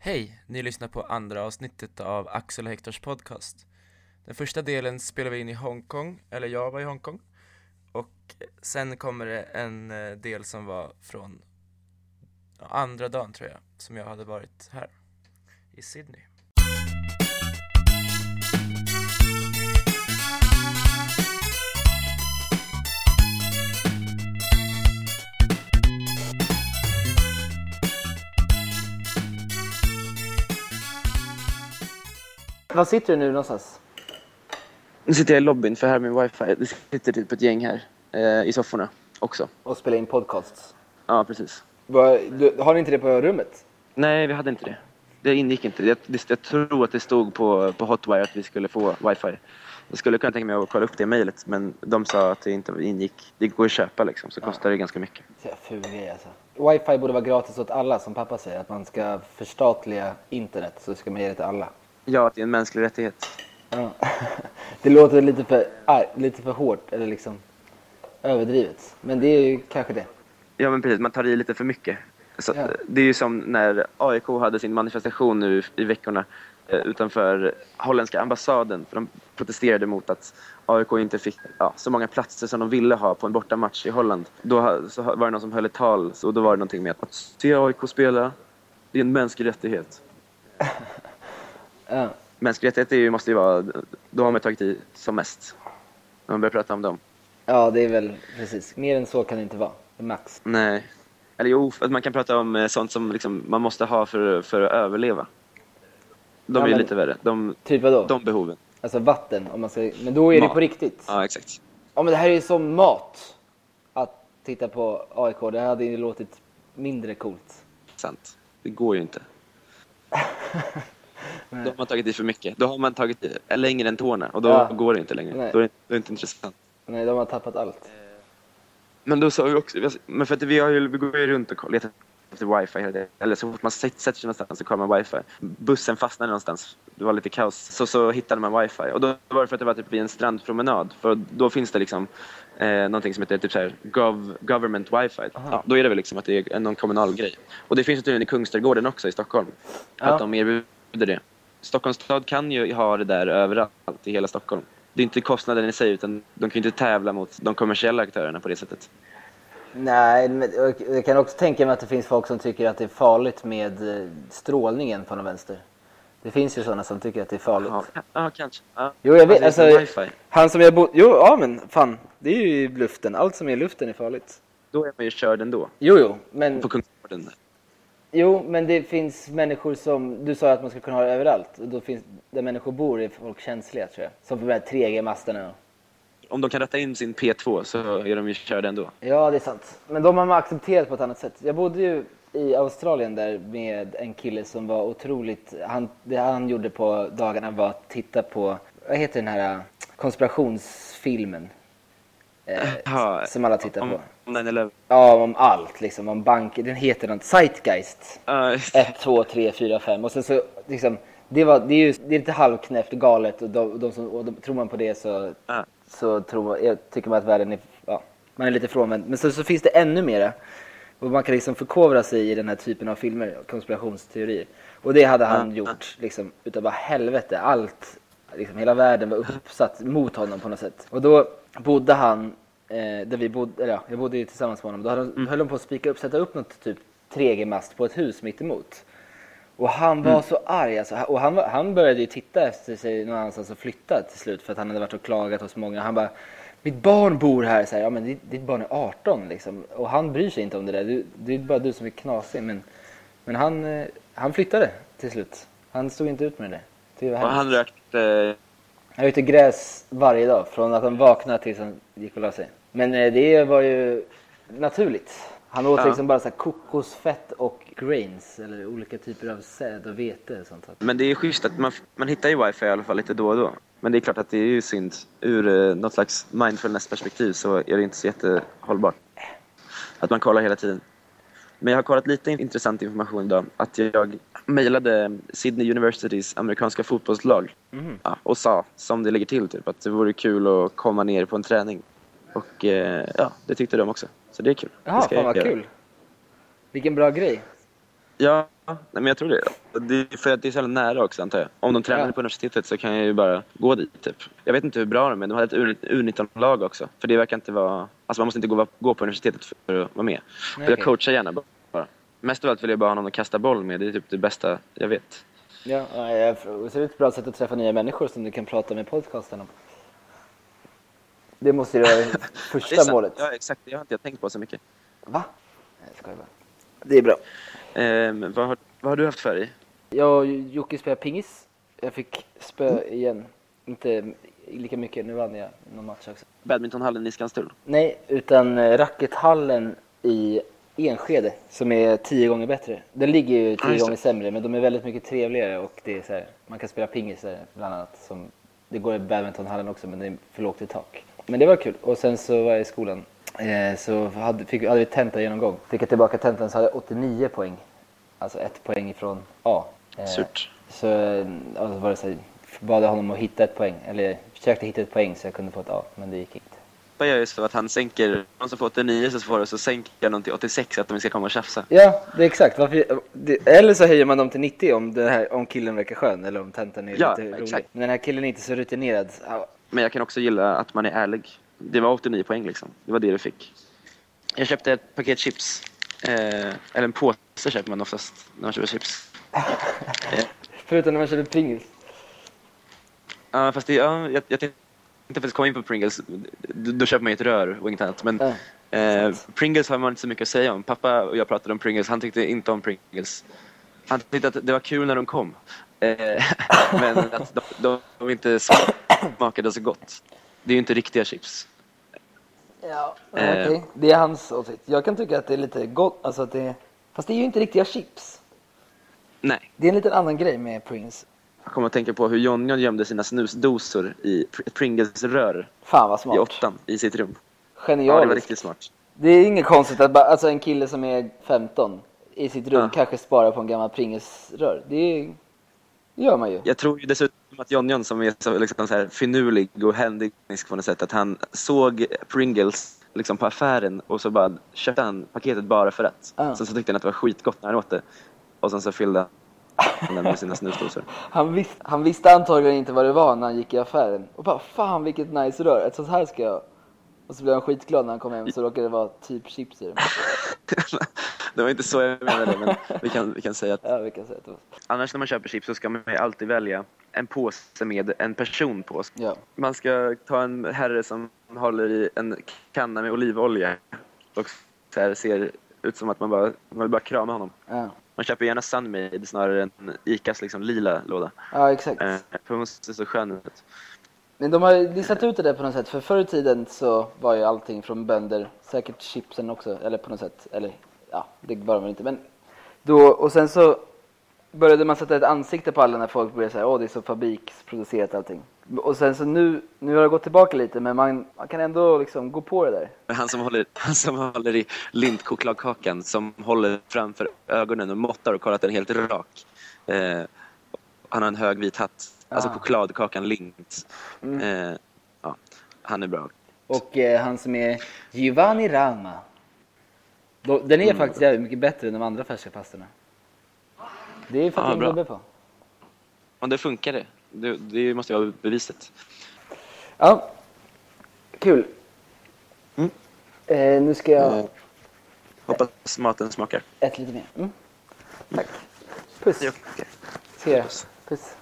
Hej! Ni lyssnar på andra avsnittet av Axel och Hektors podcast. Den första delen spelar vi in i Hongkong, eller jag var i Hongkong. Och sen kommer det en eh, del som var från andra dagen tror jag, som jag hade varit här i Sydney. Var sitter du nu någonstans? Nu sitter jag i lobbyn för här är min wifi. Det sitter typ ett gäng här eh, i sofforna också. Och spelar in podcasts. Ja, precis. Va, du, har ni inte det på rummet? Nej, vi hade inte det. Det ingick inte. Jag, det, jag tror att det stod på, på Hotwire att vi skulle få wifi. Jag skulle kunna tänka mig att kolla upp det mejlet, men de sa att det inte ingick. Det går att köpa liksom, så kostar det ganska mycket. Ful grej alltså. Wifi borde vara gratis åt alla som pappa säger. Att man ska förstatliga internet så ska man ge det till alla. Ja, att det är en mänsklig rättighet. Ja. Det låter lite för, ah, lite för hårt eller liksom överdrivet. Men det är ju kanske det. Ja, men precis. Man tar i lite för mycket. Så, Ja. Det är ju som när AIK hade sin manifestation nu i veckorna eh, utanför holländska ambassaden. För de protesterade mot att AIK inte fick ja, så många platser som de ville ha på en bortamatch i Holland. Då så var det någon som höll ett tal och då var det någonting med att, att se AIK spela, det är en mänsklig rättighet. Ja. Mänsklig rättighet är ju, måste ju vara, då har man tagit i som mest. När man börjar prata om dem. ja, det är väl precis. Mer än så kan det inte vara. Max. Nej. Eller jo, att man kan prata om eh, sånt som liksom man måste ha för, för att överleva. De Ja, är ju men- lite värre. De, Typ vadå? de behoven. Alltså vatten. Om man ska... Men då är det Mat. på riktigt. Ja, exakt. Ja men det här är ju som mat. Att titta på AIK. Det hade ju låtit mindre coolt. Sant. Det går ju inte. Då har man tagit i för mycket. Då har man tagit i längre än tårna och då Ja. går det inte längre. Nej. Då är det, då är det inte intressant. Nej, de har tappat allt. Men då sa vi också, men för att vi, har ju, vi går ju runt och letar efter wifi hela tiden. Eller så fort man sätter sig någonstans så kollar man wifi. Bussen fastnade någonstans. Det var lite kaos. Så, så hittade man wifi. Och då var det för att det var typ vid en strandpromenad. För då finns det liksom eh, någonting som heter typ så här, gov, government wifi. Ja, då är det väl liksom att det är någon kommunal grej. Och det finns tydligen i Kungsträdgården också i Stockholm. Ja. Att de erbjuder det. Stockholms stad kan ju ha det där överallt i hela Stockholm. Det är inte kostnaden i sig utan de kan ju inte tävla mot de kommersiella aktörerna på det sättet. Nej, men jag- kan också tänka mig att det finns folk som tycker att det är farligt med eh, strålningen från vänster. Det finns ju sådana som tycker att det är farligt. Ja, ja kanske. Ja. Jo, jag vet. Alltså, han som jag bodde... Jo, ja men fan. Det är ju luften. Allt som är i luften är farligt. Då är man ju körd ändå. Jo, jo. Men, På Kungsgården. Jo, men det finns människor som... Du sa att man ska kunna ha det överallt. Och då finns, där människor bor är folk känsliga, tror jag. Som för de här 3G-masterna. Om de kan rätta in sin P2 så är de ju körda ändå. Ja, det är sant. Men de har man accepterat på ett annat sätt. Jag bodde ju i Australien där med en kille som var otroligt... Han, det han gjorde på dagarna var att titta på, vad heter den här konspirationsfilmen? Eh, som alla tittar om, på. Om 9-11. Ja, om allt liksom. Om banker. Den heter något. Zeitgeist. Ja, just det. 1, 2, 3, 4, 5. Och sen så liksom. Det, var, det är ju det är lite halvknäppt och galet och, de, de som, och de, tror man på det så, Ja. så tror jag tycker man att världen är, ja, man är lite frånvänd. Men så, så finns det ännu mera. Och man kan liksom förkovra sig i den här typen av filmer, konspirationsteorier. Och det hade han gjort liksom utav bara helvete. Allt, liksom hela världen var uppsatt mot honom på något sätt. Och då bodde han, eh, där vi bodde, eller ja, jag bodde ju tillsammans med honom. Då hade, höll de på att spika upp, sätta upp något typ 3G-mast på ett hus mitt emot. Och han var så arg alltså. Och han, han började ju titta efter sig någon annanstans och flytta till slut för att han hade varit och klagat hos många. Han bara, mitt barn bor här. Så här ja men ditt, ditt barn är 18 liksom. Och han bryr sig inte om det där. Du, det är bara du som är knasig. Men, men han, eh, han flyttade till slut. Han stod inte ut med det. Det var Och han hemskt. Han ute gräs varje dag. Från att han vaknade tills han gick och la sig. Men eh, det var ju naturligt. Han åt Ja. liksom bara så här kokosfett och grains. Eller olika typer av säd och vete och sånt. Men det är schysst att man, man hittar ju wifi i alla fall lite då och då. Men det är klart att det är ju synd. Ur eh, något slags mindfulness-perspektiv så är det inte så jättehållbart. Att man kollar hela tiden. Men jag har kollat lite intressant information idag. Att jag mejlade Sydney Universitys amerikanska fotbollslag Mhm. ja, och sa, som det ligger till, typ, att det vore kul att komma ner på en träning. Och eh, ja, det tyckte de också. Så det är kul. Ska fan vad göra. kul. Vilken bra grej. Ja, nej, men jag tror det. det för att det är så jävla nära också antar jag. Om de tränar Ja. på universitetet så kan jag ju bara gå dit typ. Jag vet inte hur bra de är, de hade ett U19-lag också. För det verkar inte vara... Alltså man måste inte gå, gå på universitetet för att vara med. Nej, jag okej. coachar gärna bara. Mest av allt vill jag bara ha någon att kasta boll med. Det är typ det bästa jag vet. Ja, ja, jag- och så är det ett bra sätt att träffa nya människor som du kan prata med podcasten om. Det måste ju vara det Det första målet. Ja, exakt. Det har inte jag tänkt på så mycket. Va? Nej, jag skojar bara. Det är bra. Ehm, vad, har, vad har du haft för dig? Jag och Jocke spelade pingis. Jag fick spö igen. Inte lika mycket, nu vann jag någon match också. Badmintonhallen i Skanstull? Nej, utan eh, rackethallen i Enskede som är tio gånger bättre. Den ligger ju Ja, tio det. gånger sämre men de är väldigt mycket trevligare och det är så här, man kan spela pingis där bland annat. Som, det går i badmintonhallen också men det är för lågt i tak. Men det var kul och sen så var jag i skolan eh, så hade, fick, hade vi tenta genomgång. Fick jag tillbaka tentan så hade jag 89 poäng. Alltså ett poäng ifrån A. Eh, Surt. Så eh, ja, så var det så här, bad jag honom att hitta ett poäng, eller försökte hitta ett poäng så jag kunde få ett A, men det gick inte. Pappa gör ju så att han sänker, någon som får 89 så får det, så sänker någon till 86 så att de ska komma och tjafsa. Ja, det är exakt. Varför, det, eller så höjer man dem till 90 om, det här, om killen verkar skön eller om tentan är Ja, lite rolig. exakt. Men den här killen är inte så rutinerad. Men jag kan också gilla att man är ärlig. Det var 89 poäng liksom. Det var det du fick. Jag köpte ett paket chips. Eh, eller en påse köper man oftast när man köper chips. Eh, Förutom när man köper Pringles. Ja, fast det, ja, jag, jag tänkte faktiskt komma in på Pringles. Då, då köper man ju ett rör och inget annat. Men Ja, eh. Pringles har man inte så mycket att säga om. Pappa och jag pratade om Pringles. Han tyckte inte om Pringles. Han tyckte att det var kul när de kom. Eh, men att de, de, de inte smakade så gott. Det är ju inte riktiga chips. Ja, Eh. okej. Det är hans åsikt. Jag kan tycka att det är lite gott, alltså att det Fast det är ju inte riktiga chips. Nej. Det är en liten annan grej med Pringles. Jag kommer att tänka på hur John John gömde sina snusdosor i Pr- Pringles-rör Fan vad i smart. åttan i sitt rum. Ja, det var Genialiskt. riktigt smart. Det är inget konstigt att bara, alltså en kille som är 15 i sitt rum Ja. kanske sparar på en gammal Pringles-rör. Det, är- det gör man ju. Jag tror ju dessutom att John John som är så, liksom, så här finurlig och händig på något sätt, att han såg Pringles liksom, på affären och så bara köpte han paketet bara för att. Ja. Sen så tyckte han att det var skitgott när han åt det. Och sen så fyllde han den med sina snusdosor. Han, vis, han visste antagligen inte vad det var när han gick i affären. Och bara fan vilket nice rör, ett sånt här ska jag ha." Och så blev han skitglad när han kom hem så råkade det vara typ chips i det. det var inte så jag menade, men vi kan, vi kan säga att Ja, vi kan säga att det var så. annars när man köper chips så ska man ju alltid välja en påse med en person på. Ja. Man ska ta en herre som håller i en kanna med olivolja och så här ser ut som att man bara, man vill bara krama honom. Ja, Man köper gärna Sunmade snarare än Icas liksom lila låda. ja exakt. Eh, för hon ser så skön ut. Men de har ju listat ut det där på något sätt. För förr i tiden så var ju allting från bönder, säkert chipsen också, eller på något sätt. Eller ja, det var de inte. Men då, och sen så började man sätta ett ansikte på alla när folk började säga åh det är så fabriksproducerat allting. Och sen så nu, nu har det gått tillbaka lite men man, man kan ändå liksom gå på det där. Han som håller, han som håller i lintchokladkakan som håller framför ögonen och måttar och kollar att den är helt rak. Eh, han har en hög vit hatt. Alltså Ah. chokladkakan Lint. Mm. Eh, ja, han är bra. Och eh, han som är Giovanni Rama. Den är Mm. faktiskt jävligt mycket bättre än de andra färska pastorna. Det är att Ja, en bra. gubbe på. Och det funkar det. Det, det måste ju vara beviset. Ja, kul. Mm. Eh, nu ska jag Eh, hoppas maten smakar. äta lite mer. Mm. Tack. Puss. Ja. Se er. Puss.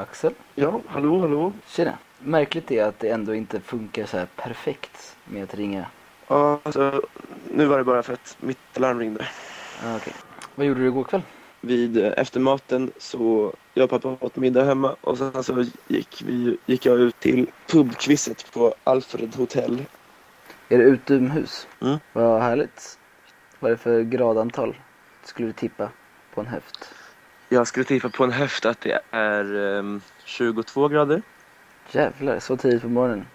Axel. Ja, hallå, hallå. Tjena. märkligt är att det ändå inte funkar så här perfekt med att ringa. Ja, alltså, nu var det bara för att mitt larm ringde. Ah, okej. Vad gjorde du igår kväll? Vid eh, efter maten så jag och pappa åt middag hemma och sen så gick, vi, gick jag ut till pubquizet på Alfred Hotel. Är det utomhus? Mm. Vad härligt. Vad är det för gradantal? Skulle du tippa på en höft? Jag skulle tippa på en höft att det är ehm, 22 grader. Jävlar, så tidigt på morgonen.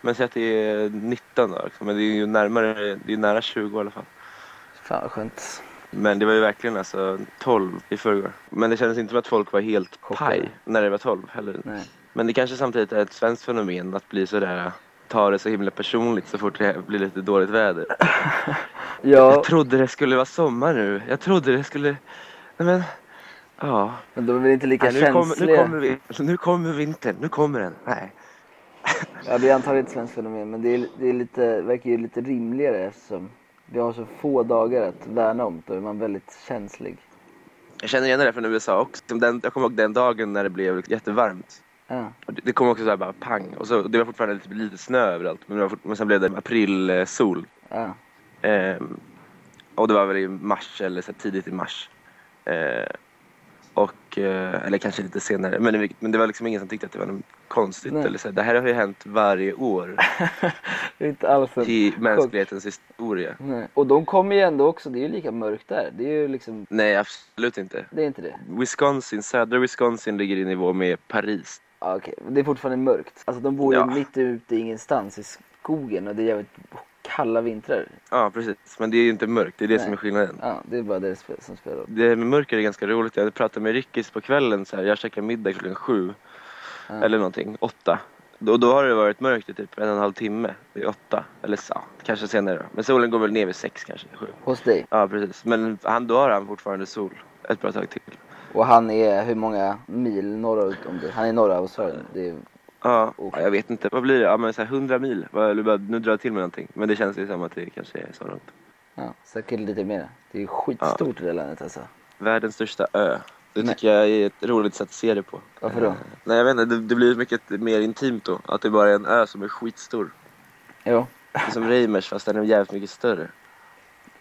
Men säg att det är 19 då. liksom. Men det är ju närmare, det är nära 20 i alla fall. Fan vad skönt. Men det var ju verkligen alltså 12 i förrgår. Men det kändes inte som att folk var helt Chockade. paj när det var 12 heller. Nej. Men det kanske samtidigt är ett svenskt fenomen att bli sådär ta det så himla personligt så fort det blir lite dåligt väder. Ja, Jag trodde det skulle vara sommar nu. Jag trodde det skulle... Nej men... Ja. men de är väl inte lika Nej, nu, kommer, nu, känsliga? kommer vi, alltså, nu kommer vintern. Nu kommer den. Nej. Ja, det är antagligen ett svenskt fenomen, men det, är, det är lite, verkar ju lite rimligare eftersom vi har så få dagar att värna om. Då är man väldigt känslig. Jag känner igen det från USA också. Den, jag kommer ihåg den dagen när det blev jättevarmt. Ja. Det, det kom också så här bara pang. Och så, det var fortfarande lite, lite snö överallt. Men, det men sen blev det aprilsol. Ja. Ehm, och det var väl i mars eller så tidigt i mars. Ehm, och, eh, eller kanske lite senare. Men men det var liksom ingen som tyckte att det var något konstigt. Nej. Eller så det här har ju hänt varje år Det är inte alls en i mänsklighetens historia. Nej. Och de kommer ju ändå också, det är ju lika mörkt där. Det är ju liksom, Nej, absolut inte. det är inte det. Wisconsin, södra Wisconsin ligger i nivå med Paris. Okej. Men Det är fortfarande mörkt. Alltså de bor ju Ja. mitt ute i ingenstans i skogen och det är jävligt kalla vintrar. Ja, precis. Men det är ju inte mörkt. Det är det Nej. som är skillnaden. Ja, det är bara det som spelar roll. Det med mörker är ganska roligt. Jag pratade med Rickis på kvällen. Så här, jag käkade middag klockan sju. Ja. Eller någonting. Åtta. Då, då har det varit mörkt i typ en och en halv timme. Vid åtta. Eller så, ja, kanske senare då. Men solen går väl ner vid sex kanske. Sju. Hos dig. Ja, precis. Men han, då har han fortfarande sol. Ett bra tag till. Och han är hur många mil norrut om det? Han är norra Australien. Det är, Ja, ja, jag vet inte. Vad blir det? Ja, men så här 100 mil. Nu drar jag till med någonting. Men det känns ju som att det kanske är så långt. ja, säkert lite mer. Det är ju skitstort det där landet alltså. Världens största ö. Det Nej. tycker jag är ett roligt sätt att se det på. Varför då? Eh, Nej jag vet inte, det, det blir mycket mer intimt då. Att det bara är en ö som är skitstor. Jo. Det är som Reimers fast den är jävligt mycket större.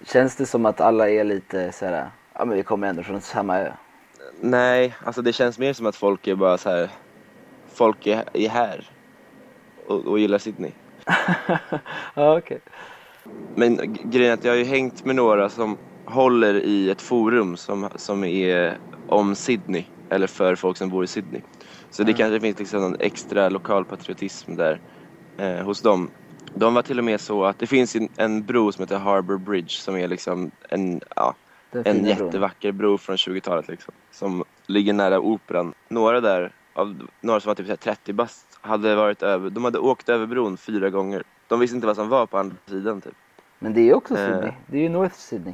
Känns det som att alla är lite så här, ja men vi kommer ändå från samma ö. Nej, alltså det känns mer som att folk är bara så här. Folk är, är här. Och, och gillar Sydney. ja okej. Men g- grejen är att jag har ju hängt med några som håller i ett forum som, som är om Sydney. Eller för folk som bor i Sydney. Så det Ja. kanske finns liksom någon extra lokal patriotism där eh, hos dem. De var till och med så att det finns en, en bro som heter Harbour Bridge som är liksom en, ja, en jättevacker bro från 20-talet liksom. Som ligger nära operan. Några där, av några som var typ så här 30 bast, hade varit över, de hade åkt över bron fyra gånger. De visste inte vad som var på andra sidan typ. Men det är också Eh. Sydney. Det är ju North Sydney.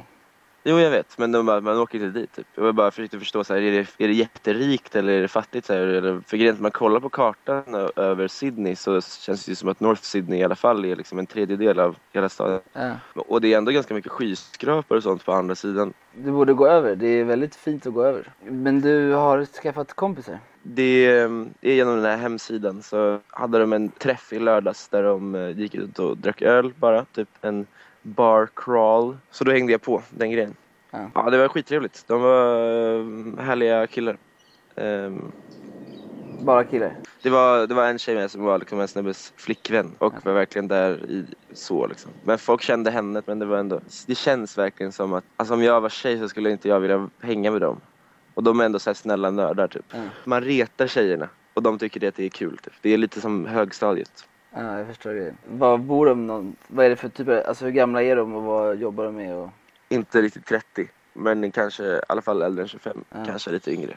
Jo jag vet, men de bara, man åker inte dit typ. Jag bara försökte förstå så här, är det, är det jätterikt eller är det fattigt? Så här, eller, för grejen är att man kollar på kartan över Sydney så känns det ju som att North Sydney i alla fall är liksom en tredjedel av hela staden. Ja. Och det är ändå ganska mycket skyskrapor och sånt på andra sidan. Du borde gå över. Det är väldigt fint att gå över. Men du har skaffat kompisar? Det är genom den här hemsidan så hade de en träff i lördags där de eh, gick ut och drack öl bara. Typ en bar crawl. Så då hängde jag på den grejen. Ja. Ja, det var skittrevligt. De var eh, härliga killar. Ehm, Bara killar? det, var, det var en tjej med som var liksom en snubbes flickvän och Ja. var verkligen där i så liksom. Men folk kände henne men det var ändå, det känns verkligen som att, alltså om jag var tjej så skulle inte jag vilja hänga med dem. Och de är ändå så här snälla nördar typ. Ja. Man retar tjejerna och de tycker det att det är kul. Typ. Det är lite som högstadiet. Ja, jag förstår det. Var bor de någon, vad är det för typ av- alltså hur gamla är de och vad jobbar de med? Och... Inte riktigt 30, men kanske i alla fall äldre än 25. Ja. Kanske lite yngre.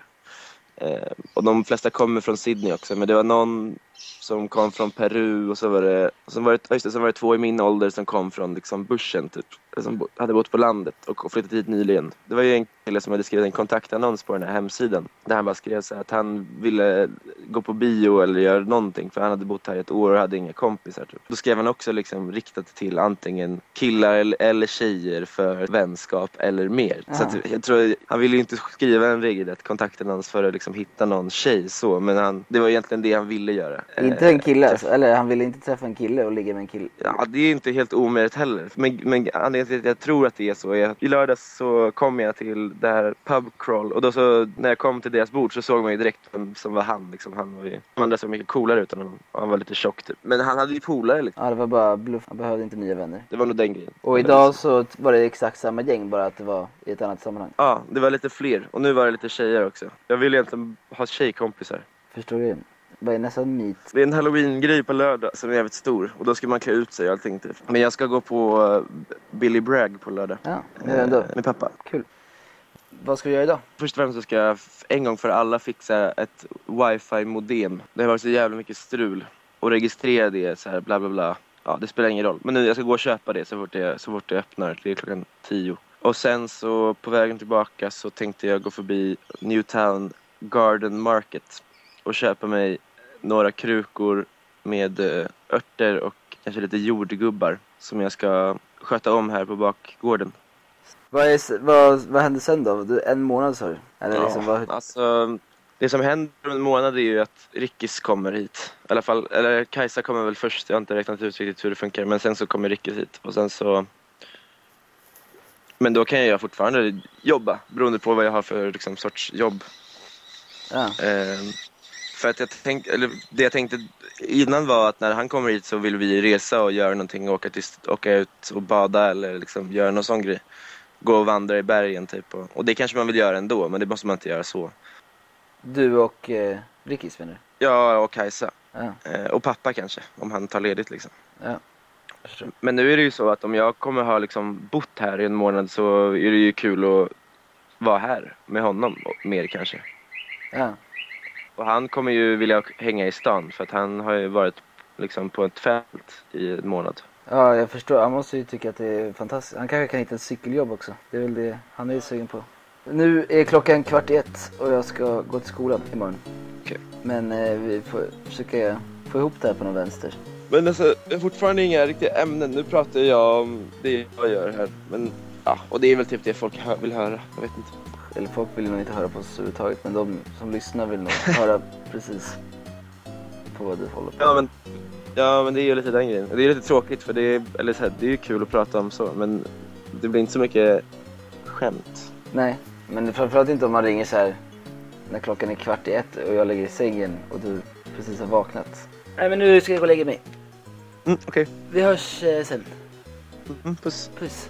Eh, och de flesta kommer från Sydney också, men det var någon som kom från Peru och så var det, så var det, just det, så var det två i min ålder som kom från liksom bushen typ. Som hade bott på landet och flyttat hit nyligen. Det var ju en kille som hade skrivit en kontaktannons på den här hemsidan. Där han bara skrev så att han ville gå på bio eller göra någonting för han hade bott här i ett år och hade inga kompisar. Typ. Då skrev han också liksom riktat till antingen killar eller, tjejer för vänskap eller mer. Så Ja. att jag tror, han ville ju inte skriva en regelrätt kontaktannons för att liksom hitta någon tjej så men han, det var egentligen det han ville göra. Inte en kille alltså, eller han ville inte träffa en kille och ligga med en kille. Ja, det är inte helt omöjligt heller. Men, men anledningen till att jag tror att det är så är att i lördags så kom jag till det här pub crawl och då så när jag kom till deras bord så såg man ju direkt vem som var han. Liksom. Han var ju, de andra såg mycket coolare ut än honom. Och Han var lite tjock typ. Men han hade ju polare liksom. Ja, det var bara bluff. Han behövde inte nya vänner. Det var nog den grejen. Och idag så var det exakt samma gäng, bara att det var i ett annat sammanhang. Ja, det var lite fler. Och nu var det lite tjejer också. Jag vill egentligen ha tjejkompisar. Förstår du? Vad är nästa meet? Det är en halloween-grej på lördag som är jävligt stor. Och då ska man klä ut sig och allting typ. Men jag ska gå på uh, Billy Bragg på lördag. Ja, ändå. Eh, Med pappa. Kul. Vad ska du göra idag? Först och främst så ska jag en gång för alla fixa ett wifi-modem. Det har varit så jävla mycket strul. Och registrera det så här bla bla bla. Ja, det spelar ingen roll. Men nu jag ska gå och köpa det så fort det, så fort det öppnar. Det är klockan tio. Och sen så på vägen tillbaka så tänkte jag gå förbi Newtown Garden Market och köpa mig några krukor med eh, örter och kanske lite jordgubbar som jag ska sköta om här på bakgården. Vad, är, vad, vad händer sen då? Du, en månad sa du? Eller Ja, liksom, vad, alltså, det som händer om en månad är ju att Rickis kommer hit. I alla fall, eller Kajsa kommer väl först, jag har inte räknat ut riktigt hur det funkar. Men sen så kommer Rickis hit och sen så... Men då kan jag fortfarande jobba beroende på vad jag har för liksom, sorts jobb. ja. Ehm, för att jag tänk, eller det jag tänkte innan var att när han kommer hit så vill vi resa och göra någonting, åka, till, åka ut och bada eller liksom göra någon sån grej. Gå och vandra i bergen typ. Och, och det kanske man vill göra ändå, men det måste man inte göra så. Du och eh, Rickis menar du? Ja, och Kajsa. Ja, Eh, och pappa kanske, om han tar ledigt liksom. ja. Men nu är det ju så att om jag kommer ha liksom bott här i en månad så är det ju kul att vara här med honom och mer kanske. Ja. Och han kommer ju vilja hänga i stan för att han har ju varit liksom på ett fält i en månad. ja, jag förstår. Han måste ju tycka att det är fantastiskt. Han kanske kan hitta ett cykeljobb också. Det är väl det han är sugen på. Nu är klockan kvart i ett och jag ska gå till skolan imorgon. Okej. Men eh, vi får försöka få ihop det här på någon vänster. Men alltså, fortfarande inga riktiga ämnen. Nu pratar jag om det jag gör här. Men ja, och det är väl typ det folk vill höra. Jag vet inte. Eller folk vill nog inte höra på oss överhuvudtaget. Men de som lyssnar vill nog höra precis på vad du håller på Ja men, ja, men det är ju lite den grejen. Det är lite tråkigt för det är, eller så här, det är ju kul att prata om så. Men det blir inte så mycket skämt. Nej, men framförallt inte om man ringer så här när klockan är kvart i ett och jag ligger i sängen och du precis har vaknat. Nej men nu ska jag gå och lägga mig. Mm, Okej, Vi hörs eh, sen. mm, puss. Puss.